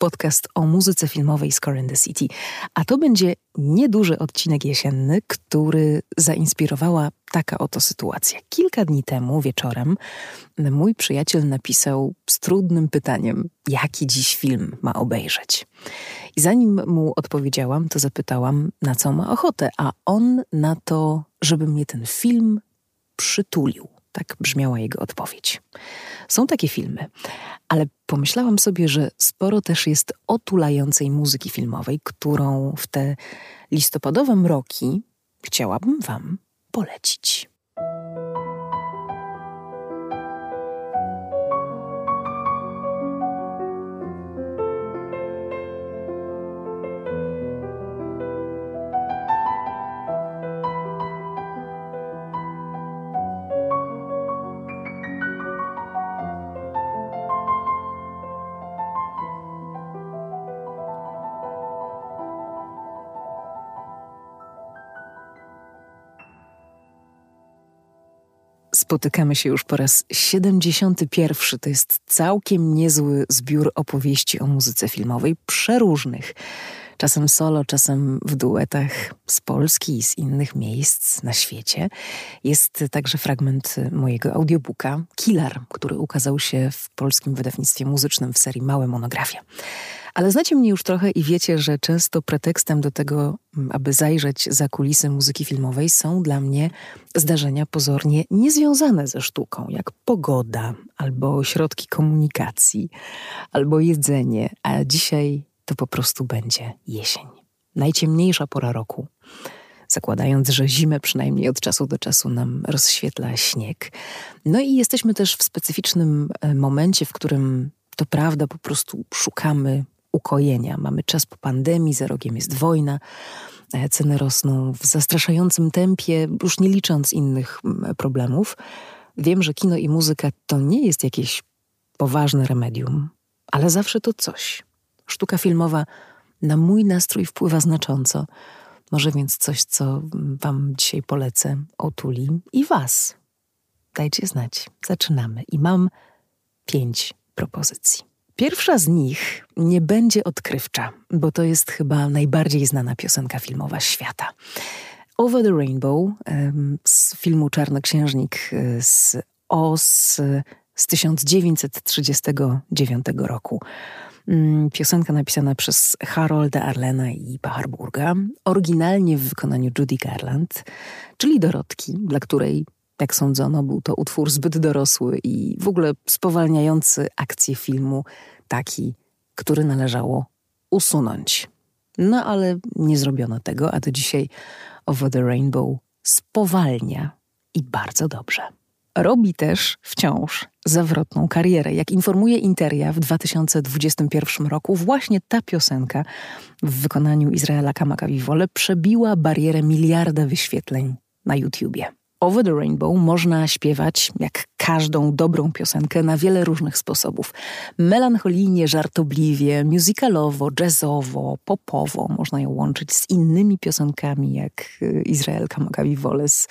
podcast o muzyce filmowej Score in the City. A to będzie nieduży odcinek jesienny, który zainspirowała taka oto sytuacja. Kilka dni temu wieczorem mój przyjaciel napisał z trudnym pytaniem, jaki dziś film ma obejrzeć. I zanim mu odpowiedziałam, to zapytałam, na co ma ochotę, a on na to, żeby mnie ten film przytulił. Tak brzmiała jego odpowiedź. Są takie filmy, ale pomyślałam sobie, że sporo też jest otulającej muzyki filmowej, którą w te listopadowe mroki chciałabym Wam polecić. Spotykamy się już po raz 71. To jest całkiem niezły zbiór opowieści o muzyce filmowej, przeróżnych. Czasem solo, czasem w duetach z Polski i z innych miejsc na świecie. Jest także fragment mojego audiobooka Killer, który ukazał się w polskim wydawnictwie muzycznym w serii Małe Monografie. Ale znacie mnie już trochę i wiecie, że często pretekstem do tego, mm, aby zajrzeć za kulisy muzyki filmowej, są dla mnie zdarzenia pozornie niezwiązane ze sztuką, jak pogoda, albo środki komunikacji, albo jedzenie, a dzisiaj to po prostu będzie jesień. Najciemniejsza pora roku zakładając, że zimę przynajmniej od czasu do czasu nam rozświetla śnieg. No i jesteśmy też w specyficznym e, momencie, w którym to prawda, po prostu szukamy ukojenia. Mamy czas po pandemii, za rogiem jest wojna, e, ceny rosną w zastraszającym tempie, już nie licząc innych problemów. Wiem, że kino i muzyka to nie jest jakieś poważne remedium, ale zawsze to coś. Sztuka filmowa na mój nastrój wpływa znacząco. Może więc coś, co Wam dzisiaj polecę, otuli i Was. Dajcie znać. Zaczynamy. I mam pięć propozycji. Pierwsza z nich nie będzie odkrywcza, bo to jest chyba najbardziej znana piosenka filmowa świata. Over the Rainbow z filmu Czarnoksiężnik e, z Oz z 1939 roku. Mm, piosenka napisana przez Harolda Arlena i Harburga, oryginalnie w wykonaniu Judy Garland, czyli Dorotki, dla której jak sądzono, był to utwór zbyt dorosły i w ogóle spowalniający akcję filmu, taki, który należało usunąć. No ale nie zrobiono tego, a do dzisiaj Over the Rainbow spowalnia i bardzo dobrze. Robi też wciąż zawrotną karierę. Jak informuje Interia w 2021 roku, właśnie ta piosenka w wykonaniu Izraela Kamakawiwole przebiła barierę miliarda wyświetleń na YouTubie. Over the Rainbow można śpiewać, jak każdą dobrą piosenkę, na wiele różnych sposobów. Melancholijnie, żartobliwie, musicalowo, jazzowo, popowo. Można ją łączyć z innymi piosenkami, jak y, Izrael Kamakawi Woles,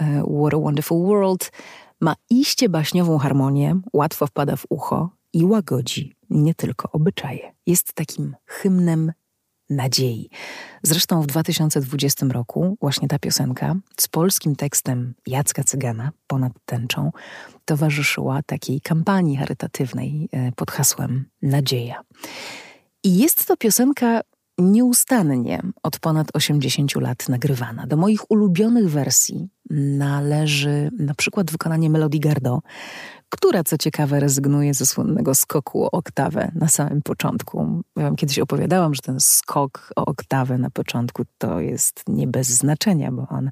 y, What a Wonderful World. Ma iście baśniową harmonię, łatwo wpada w ucho i łagodzi nie tylko obyczaje. Jest takim hymnem nadziei. Zresztą w 2020 roku właśnie ta piosenka z polskim tekstem Jacka Cygana ponad tęczą towarzyszyła takiej kampanii charytatywnej e, pod hasłem Nadzieja. I jest to piosenka nieustannie od ponad 80 lat nagrywana. Do moich ulubionych wersji należy na przykład wykonanie Melody Gardot, która co ciekawe rezygnuje ze słynnego skoku o oktawę na samym początku. Ja wam kiedyś opowiadałam, że ten skok o oktawę na początku to jest nie bez znaczenia, bo on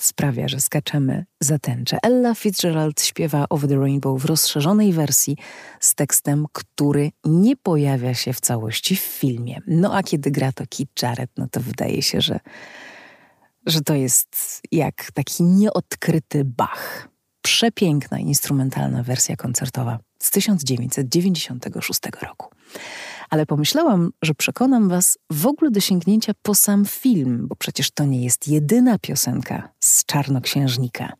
sprawia, że skaczemy za tęczę. Ella Fitzgerald śpiewa Over the Rainbow w rozszerzonej wersji z tekstem, który nie pojawia się w całości w filmie. No a kiedy gra to Kit Jarrett, no to wydaje się, że, że to jest jak taki nieodkryty Bach przepiękna instrumentalna wersja koncertowa z 1996 roku. Ale pomyślałam, że przekonam Was w ogóle do sięgnięcia po sam film, bo przecież to nie jest jedyna piosenka z Czarnoksiężnika.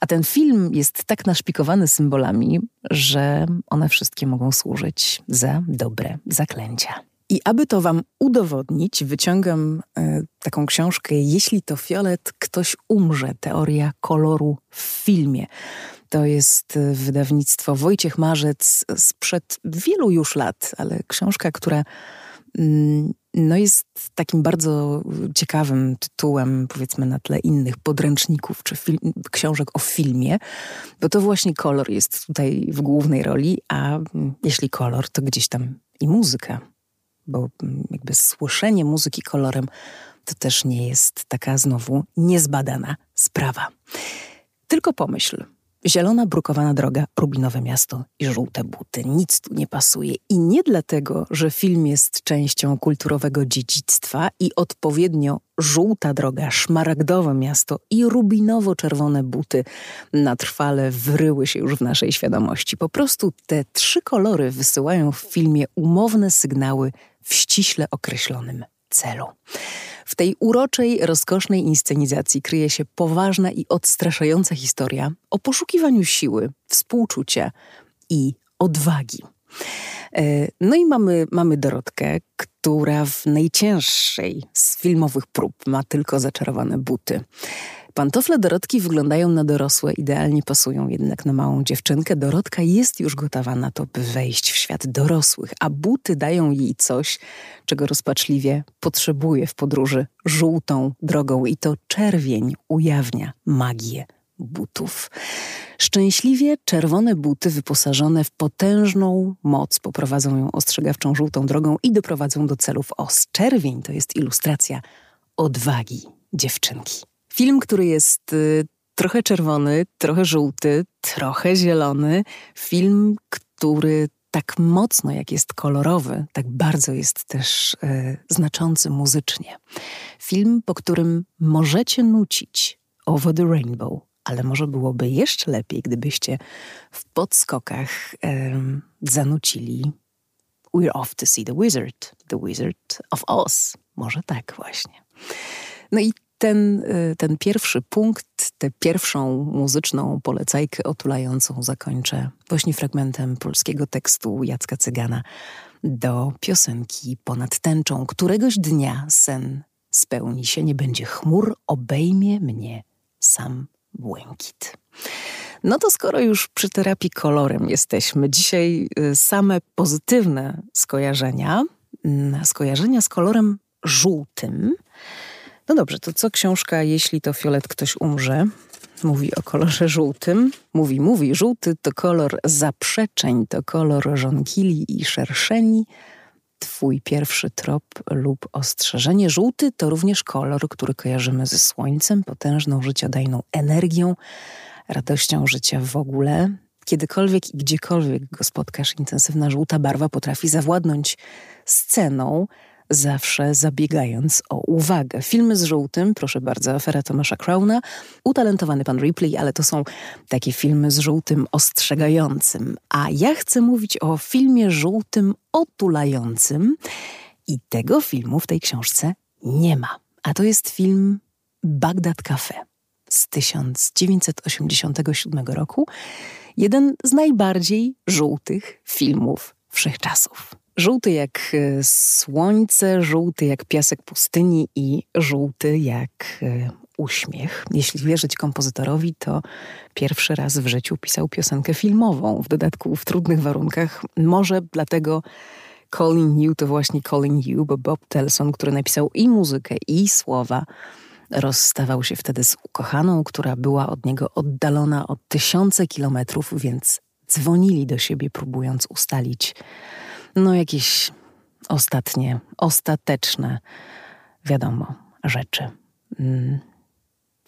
A ten film jest tak naszpikowany symbolami, że one wszystkie mogą służyć za dobre zaklęcia. I aby to wam udowodnić, wyciągam e, taką książkę Jeśli to fiolet, ktoś umrze. Teoria koloru w filmie. To jest e, wydawnictwo Wojciech Marzec sprzed wielu już lat, ale książka, która mm, no jest takim bardzo ciekawym tytułem, powiedzmy, na tle innych podręczników czy film, książek o filmie, bo to właśnie kolor jest tutaj w głównej roli, a mm, jeśli kolor, to gdzieś tam i muzyka, bo jakby słyszenie muzyki kolorem to też nie jest taka znowu niezbadana sprawa. Tylko pomyśl, Zielona, brukowana droga, rubinowe miasto i żółte buty. Nic tu nie pasuje. I nie dlatego, że film jest częścią kulturowego dziedzictwa i odpowiednio żółta droga, szmaragdowe miasto i rubinowo-czerwone buty na trwale wryły się już w naszej świadomości. Po prostu te trzy kolory wysyłają w filmie umowne sygnały w ściśle określonym celu. W tej uroczej, rozkosznej inscenizacji kryje się poważna i odstraszająca historia o poszukiwaniu siły, współczucia i odwagi. E, no i mamy, mamy Dorotkę, która w najcięższej z filmowych prób ma tylko zaczarowane buty. Pantofle Dorotki wyglądają na dorosłe, idealnie pasują jednak na małą dziewczynkę. Dorotka jest już gotowa na to, by wejść w świat dorosłych, a buty dają jej coś, czego rozpaczliwie potrzebuje w podróży żółtą drogą i to czerwień ujawnia magię butów. Szczęśliwie czerwone buty wyposażone w potężną moc poprowadzą ją ostrzegawczą żółtą drogą i doprowadzą do celów os. Czerwień to jest ilustracja odwagi dziewczynki. Film, który jest y, trochę czerwony, trochę żółty, trochę zielony. Film, który tak mocno jak jest kolorowy, tak bardzo jest też y, znaczący muzycznie. Film, po którym możecie nucić Over the Rainbow, ale może byłoby jeszcze lepiej, gdybyście w podskokach y, zanucili We're off to see the wizard, the wizard of Oz. Może tak właśnie. No i ten, y, ten pierwszy punkt, tę pierwszą muzyczną polecajkę otulającą zakończę właśnie fragmentem polskiego tekstu Jacka Cygana do piosenki Ponad tęczą. Któregoś dnia sen spełni się, nie będzie chmur, obejmie mnie sam błękit. No to skoro już przy terapii kolorem jesteśmy, dzisiaj y, same pozytywne skojarzenia, mm, skojarzenia z kolorem żółtym, no dobrze, to co książka Jeśli to fiolet ktoś umrze? Mówi o kolorze żółtym. Mówi, mówi, żółty to kolor zaprzeczeń, to kolor żonkili i szerszeni. Twój pierwszy trop lub ostrzeżenie. Żółty to również kolor, który kojarzymy ze słońcem, potężną, życiodajną energią, radością życia w ogóle. Kiedykolwiek i gdziekolwiek go spotkasz, intensywna żółta barwa potrafi zawładnąć sceną, zawsze zabiegając o uwagę. Filmy z żółtym, proszę bardzo, afera Tomasza Crowna, utalentowany pan Ripley, ale to są takie filmy z żółtym ostrzegającym. A ja chcę mówić o filmie żółtym otulającym i tego filmu w tej książce nie ma. A to jest film Bagdad Cafe z 1987 roku. Jeden z najbardziej żółtych filmów wszechczasów. Żółty jak e, słońce, żółty jak piasek pustyni i żółty jak e, uśmiech. Jeśli wierzyć kompozytorowi, to pierwszy raz w życiu pisał piosenkę filmową, w dodatku w trudnych warunkach. Może dlatego Calling You to właśnie Calling You, bo Bob Telson, który napisał i muzykę, i słowa, rozstawał się wtedy z ukochaną, która była od niego oddalona o tysiące kilometrów, więc dzwonili do siebie, próbując ustalić no jakieś ostatnie, ostateczne, wiadomo, rzeczy. Mm.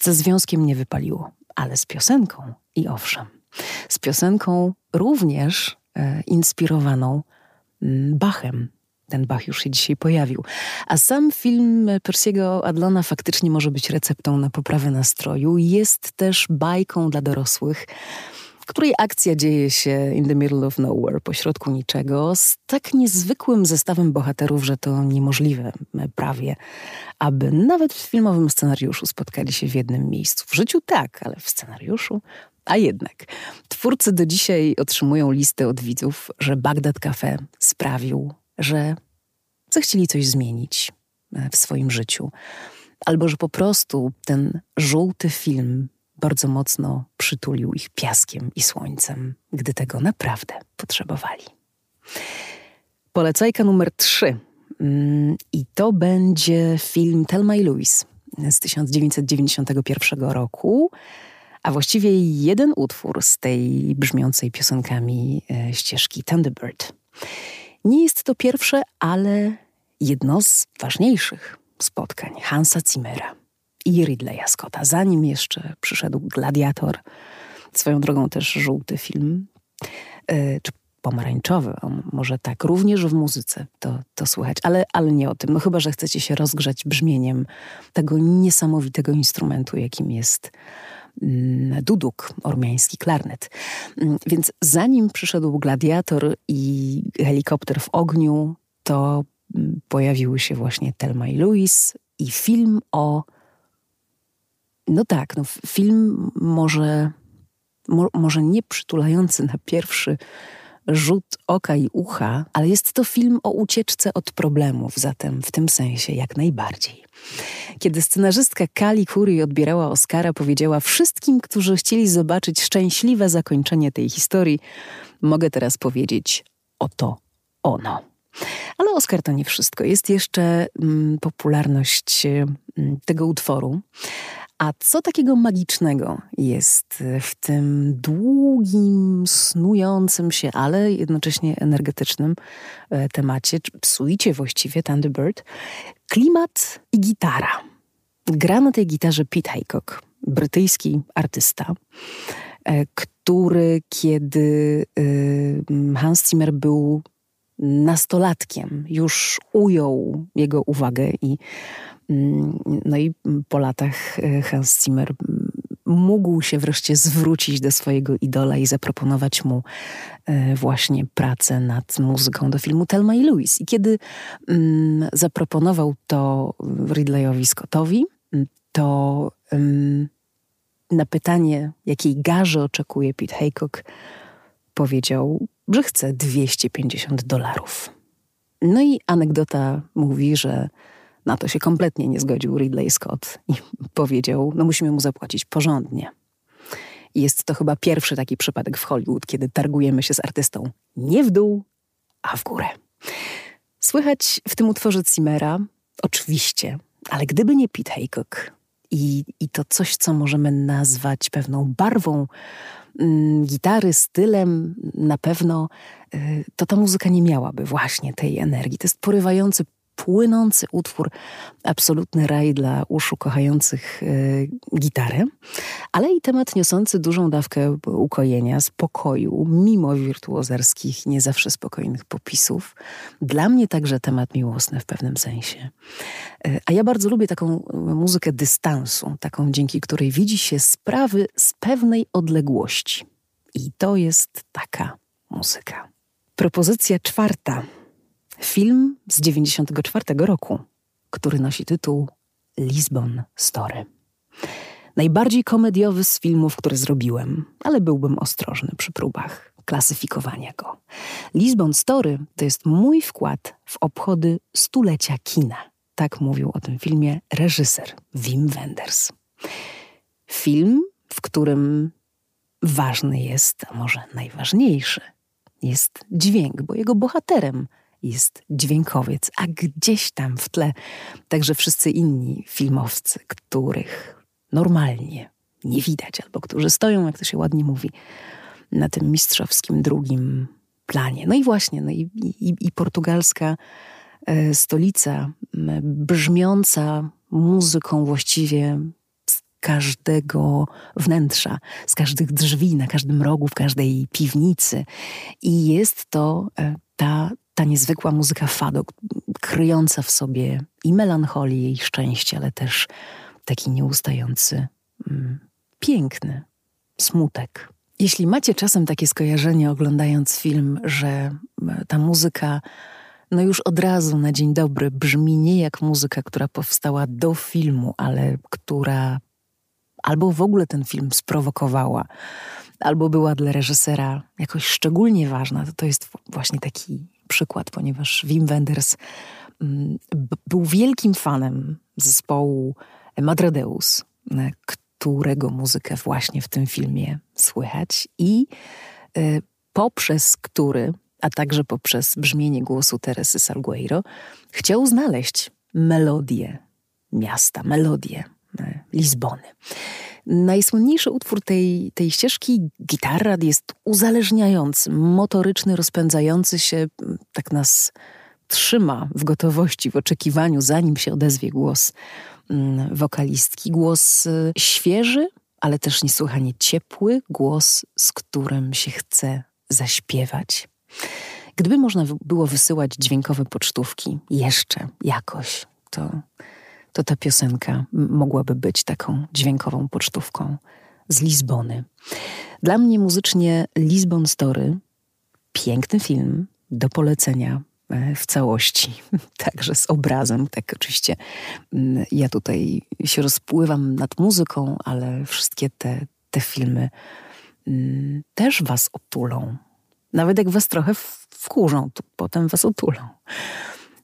Ze związkiem nie wypaliło, ale z piosenką i owszem. Z piosenką również e, inspirowaną mm, Bachem. Ten Bach już się dzisiaj pojawił. A sam film Persiego Adlona faktycznie może być receptą na poprawę nastroju. Jest też bajką dla dorosłych w której akcja dzieje się in the middle of nowhere, pośrodku niczego, z tak niezwykłym zestawem bohaterów, że to niemożliwe prawie, aby nawet w filmowym scenariuszu spotkali się w jednym miejscu. W życiu tak, ale w scenariuszu a jednak, twórcy do dzisiaj otrzymują listy od widzów, że Bagdad Cafe sprawił, że zechcieli coś zmienić e, w swoim życiu, albo że po prostu ten żółty film bardzo mocno przytulił ich piaskiem i słońcem, gdy tego naprawdę potrzebowali. Polecajka numer trzy. Mm, I to będzie film Thelma i Louise z 1991 roku, a właściwie jeden utwór z tej brzmiącej piosenkami e, ścieżki Thunderbird. Nie jest to pierwsze, ale jedno z ważniejszych spotkań Hansa Zimmera i Ridleya Scotta, zanim jeszcze przyszedł Gladiator, swoją drogą też żółty film, yy, czy pomarańczowy, może tak, również w muzyce to, to słychać, ale, ale nie o tym. No chyba, że chcecie się rozgrzać brzmieniem tego niesamowitego instrumentu, jakim jest mm, duduk, ormiański klarnet. Mm, więc zanim przyszedł gladiator i helikopter w ogniu, to mm, pojawiły się właśnie Telma i Louis i film o no tak, no film może, mo, może nie przytulający na pierwszy rzut oka i ucha, ale jest to film o ucieczce od problemów, zatem w tym sensie jak najbardziej. Kiedy scenarzystka Kali Curry odbierała Oscara, powiedziała wszystkim, którzy chcieli zobaczyć szczęśliwe zakończenie tej historii, mogę teraz powiedzieć oto ono. Ale Oscar to nie wszystko. Jest jeszcze mm, popularność mm, tego utworu. A co takiego magicznego jest w tym długim, snującym się, ale jednocześnie energetycznym e, temacie, czy psuicie właściwie Thunderbird? Klimat i gitara. Gra na tej gitarze Pete Haycock, brytyjski artysta, e, który kiedy e, Hans Zimmer był nastolatkiem, już ujął jego uwagę i no i po latach e, Hans Zimmer mógł się wreszcie zwrócić do swojego idola i zaproponować mu e, właśnie pracę nad muzyką do filmu Telma i Louise. I kiedy mm, zaproponował to Ridleyowi Scottowi, to na pytanie, jakiej garze oczekuje Pete Haycock, powiedział, że chce 250 dolarów. No i anegdota mówi, że na to się kompletnie nie zgodził Ridley Scott i powiedział: No, musimy mu zapłacić porządnie. I jest to chyba pierwszy taki przypadek w Hollywood, kiedy targujemy się z artystą nie w dół, a w górę. Słychać w tym utworze Zimmera, oczywiście, ale gdyby nie Pete Haycock i, i to coś, co możemy nazwać pewną barwą mm, gitary, stylem, na pewno, y, to ta muzyka nie miałaby właśnie tej energii. To jest porywający płynący utwór, absolutny raj dla uszu kochających y, gitarę, ale i temat niosący dużą dawkę ukojenia, spokoju, mimo wirtuozerskich, nie zawsze spokojnych popisów. Dla mnie także temat miłosny w pewnym sensie. Y, a ja bardzo lubię taką muzykę dystansu, taką dzięki której widzi się sprawy z pewnej odległości. I to jest taka muzyka. Propozycja czwarta Film z 1994 roku, który nosi tytuł Lisbon Story. Najbardziej komediowy z filmów, które zrobiłem, ale byłbym ostrożny przy próbach klasyfikowania go. Lisbon Story to jest mój wkład w obchody stulecia kina. Tak mówił o tym filmie reżyser Wim Wenders. Film, w którym ważny jest, a może najważniejszy, jest dźwięk, bo jego bohaterem jest dźwiękowiec, a gdzieś tam w tle także wszyscy inni filmowcy, których normalnie nie widać, albo którzy stoją, jak to się ładnie mówi, na tym mistrzowskim drugim planie. No i właśnie, no i, i, i portugalska e, stolica, brzmiąca muzyką właściwie z każdego wnętrza, z każdych drzwi, na każdym rogu, w każdej piwnicy. I jest to e, ta ta niezwykła muzyka fado, kryjąca w sobie i melancholię, i szczęście, ale też taki nieustający, mm, piękny smutek. Jeśli macie czasem takie skojarzenie oglądając film, że ta muzyka no już od razu na dzień dobry brzmi nie jak muzyka, która powstała do filmu, ale która albo w ogóle ten film sprowokowała, albo była dla reżysera jakoś szczególnie ważna, to to jest właśnie taki przykład, ponieważ Wim Wenders mm, był wielkim fanem zespołu Madradeus, którego muzykę właśnie w tym filmie słychać i y, poprzez który, a także poprzez brzmienie głosu Teresy Salgueiro, chciał znaleźć melodię miasta, melodię y, Lizbony. Najsłynniejszy utwór tej, tej ścieżki, gitarra, jest uzależniający, motoryczny, rozpędzający się, tak nas trzyma w gotowości, w oczekiwaniu, zanim się odezwie głos mm, wokalistki. Głos y, świeży, ale też niesłychanie ciepły, głos, z którym się chce zaśpiewać. Gdyby można było wysyłać dźwiękowe pocztówki jeszcze jakoś, to to ta piosenka mogłaby być taką dźwiękową pocztówką z Lizbony. Dla mnie muzycznie Lisbon Story piękny film do polecenia e, w całości, także z obrazem. Tak, oczywiście ja tutaj się rozpływam nad muzyką, ale wszystkie te, te filmy też was otulą. Nawet jak was trochę wkurzą, to potem was otulą.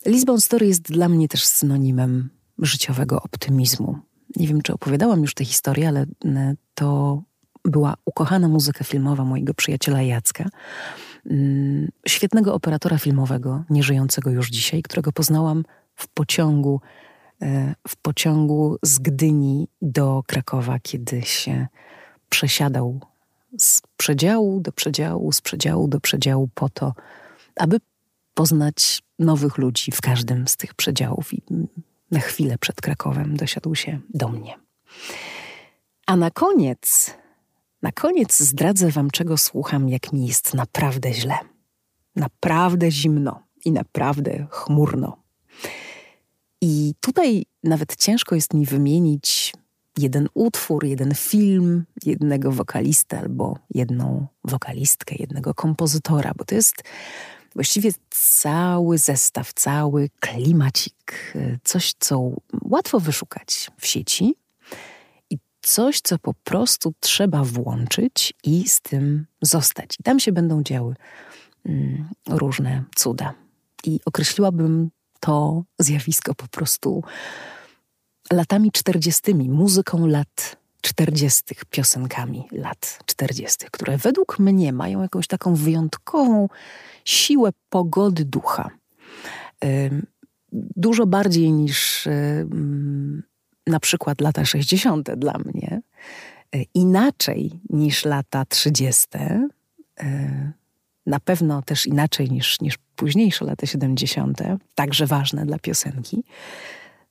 Lisbon Story jest dla mnie też synonimem życiowego optymizmu. Nie wiem, czy opowiadałam już tę historię, ale e, to była ukochana muzyka filmowa mojego przyjaciela Jacka, mm, świetnego operatora filmowego, nieżyjącego już dzisiaj, którego poznałam w pociągu, e, w pociągu z Gdyni do Krakowa, kiedy się przesiadał z przedziału do przedziału, z przedziału do przedziału po to, aby poznać nowych ludzi w każdym z tych przedziałów. I na chwilę przed Krakowem dosiadł się do mnie. A na koniec, na koniec zdradzę wam, czego słucham, jak mi jest naprawdę źle. Naprawdę zimno i naprawdę chmurno. I tutaj nawet ciężko jest mi wymienić jeden utwór, jeden film, jednego wokalistę albo jedną wokalistkę, jednego kompozytora, bo to jest właściwie cały zestaw, cały klimacik, coś, co łatwo wyszukać w sieci i coś, co po prostu trzeba włączyć i z tym zostać. I tam się będą działy mm, różne cuda. I określiłabym to zjawisko po prostu latami czterdziestymi, muzyką lat czterdziestych, piosenkami lat czterdziestych, które według mnie mają jakąś taką wyjątkową siłę pogody ducha. Dużo bardziej niż na przykład lata 60. dla mnie, e, inaczej niż lata 30. E, na pewno też inaczej niż, niż późniejsze lata 70., także ważne dla piosenki.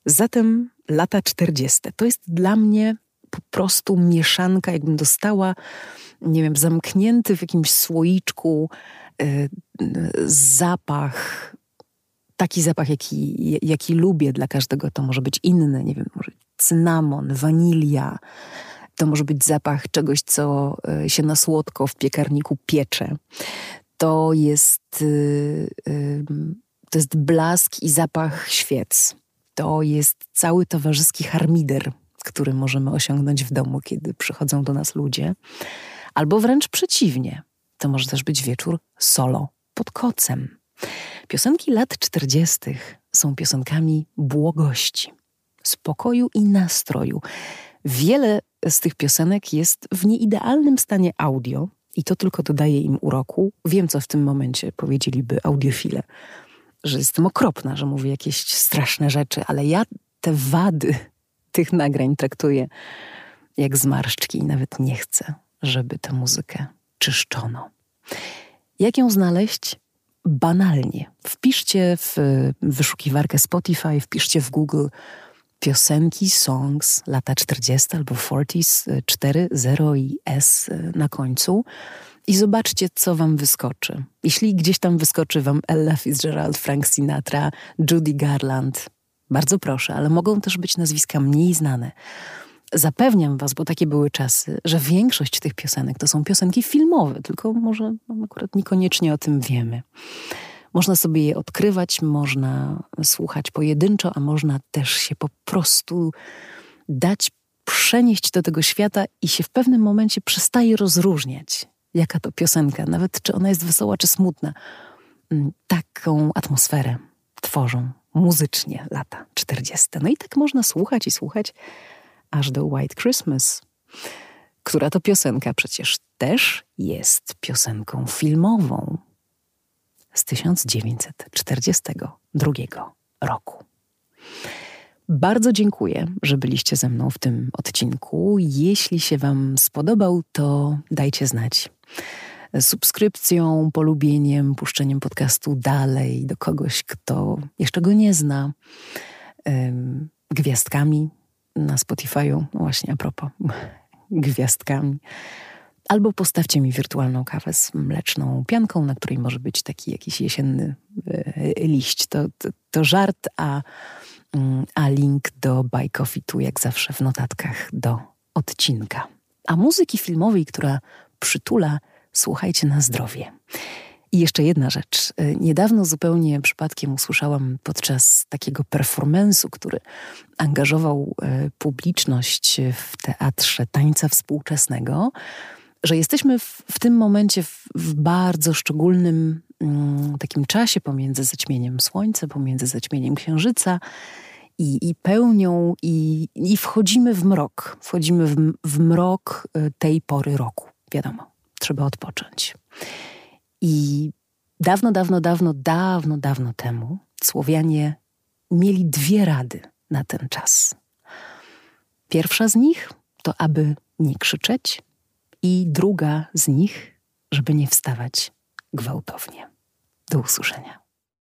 Zatem lata 40. to jest dla mnie po prostu mieszanka, jakbym dostała, nie wiem, zamknięty w jakimś słoiczku Y, zapach, taki zapach, jaki, jaki lubię dla każdego, to może być inny, nie wiem, może cynamon, wanilia. To może być zapach czegoś, co y, się na słodko w piekarniku piecze. To jest, y, to jest blask i zapach świec. To jest cały towarzyski harmider, który możemy osiągnąć w domu, kiedy przychodzą do nas ludzie. Albo wręcz przeciwnie to może też być wieczór solo pod kocem. Piosenki lat czterdziestych są piosenkami błogości, spokoju i nastroju. Wiele z tych piosenek jest w nieidealnym stanie audio i to tylko dodaje im uroku. Wiem, co w tym momencie powiedzieliby audiofile, że jestem okropna, że mówię jakieś straszne rzeczy, ale ja te wady tych nagrań traktuję jak zmarszczki i nawet nie chcę, żeby tę muzykę czyszczono. Jak ją znaleźć? Banalnie. Wpiszcie w wyszukiwarkę Spotify, wpiszcie w Google piosenki, songs lata 40 albo 40s, 4, 0 i S na końcu i zobaczcie, co wam wyskoczy. Jeśli gdzieś tam wyskoczy wam Ella Fitzgerald, Frank Sinatra, Judy Garland, bardzo proszę, ale mogą też być nazwiska mniej znane. zapewniam Was, bo takie były czasy, że większość tych piosenek to są piosenki filmowe, tylko może no, akurat niekoniecznie o tym wiemy. Można sobie je odkrywać, można słuchać pojedynczo, a można też się po prostu dać przenieść do tego świata i się w pewnym momencie przestaje rozróżniać, jaka to piosenka, nawet czy ona jest wesoła, czy smutna. Mm, taką atmosferę tworzą muzycznie lata 40. No i tak można słuchać i słuchać aż do White Christmas, która to piosenka przecież też jest piosenką filmową z 1942 roku. Bardzo dziękuję, że byliście ze mną w tym odcinku. Jeśli się Wam spodobał, to dajcie znać subskrypcją, polubieniem, puszczeniem podcastu dalej do kogoś, kto jeszcze go nie zna, gwiazdkami na Spotify'u, no właśnie a propos, gwiazdkami. Albo postawcie mi wirtualną kawę z mleczną pianką, na której może być taki jakiś jesienny e, liść. To, to, to żart, a, mm, a link do Buy Coffee tu jak zawsze w notatkach do odcinka. A muzyki filmowej, która przytula, słuchajcie na zdrowie. I jeszcze jedna rzecz. E, niedawno zupełnie przypadkiem usłyszałam podczas takiego performance'u, który angażował e, publiczność w teatrze tańca współczesnego, że jesteśmy w, w tym momencie w, w bardzo szczególnym mm, takim czasie pomiędzy zaćmieniem słońca, pomiędzy zaćmieniem księżyca i, i pełnią, i, i wchodzimy w mrok. Wchodzimy w, w mrok e, tej pory roku. Wiadomo, trzeba odpocząć. I dawno, dawno, dawno, dawno, dawno temu Słowianie mieli dwie rady na ten czas. Pierwsza z nich to, aby nie krzyczeć, i druga z nich, żeby nie wstawać gwałtownie. Do usłyszenia.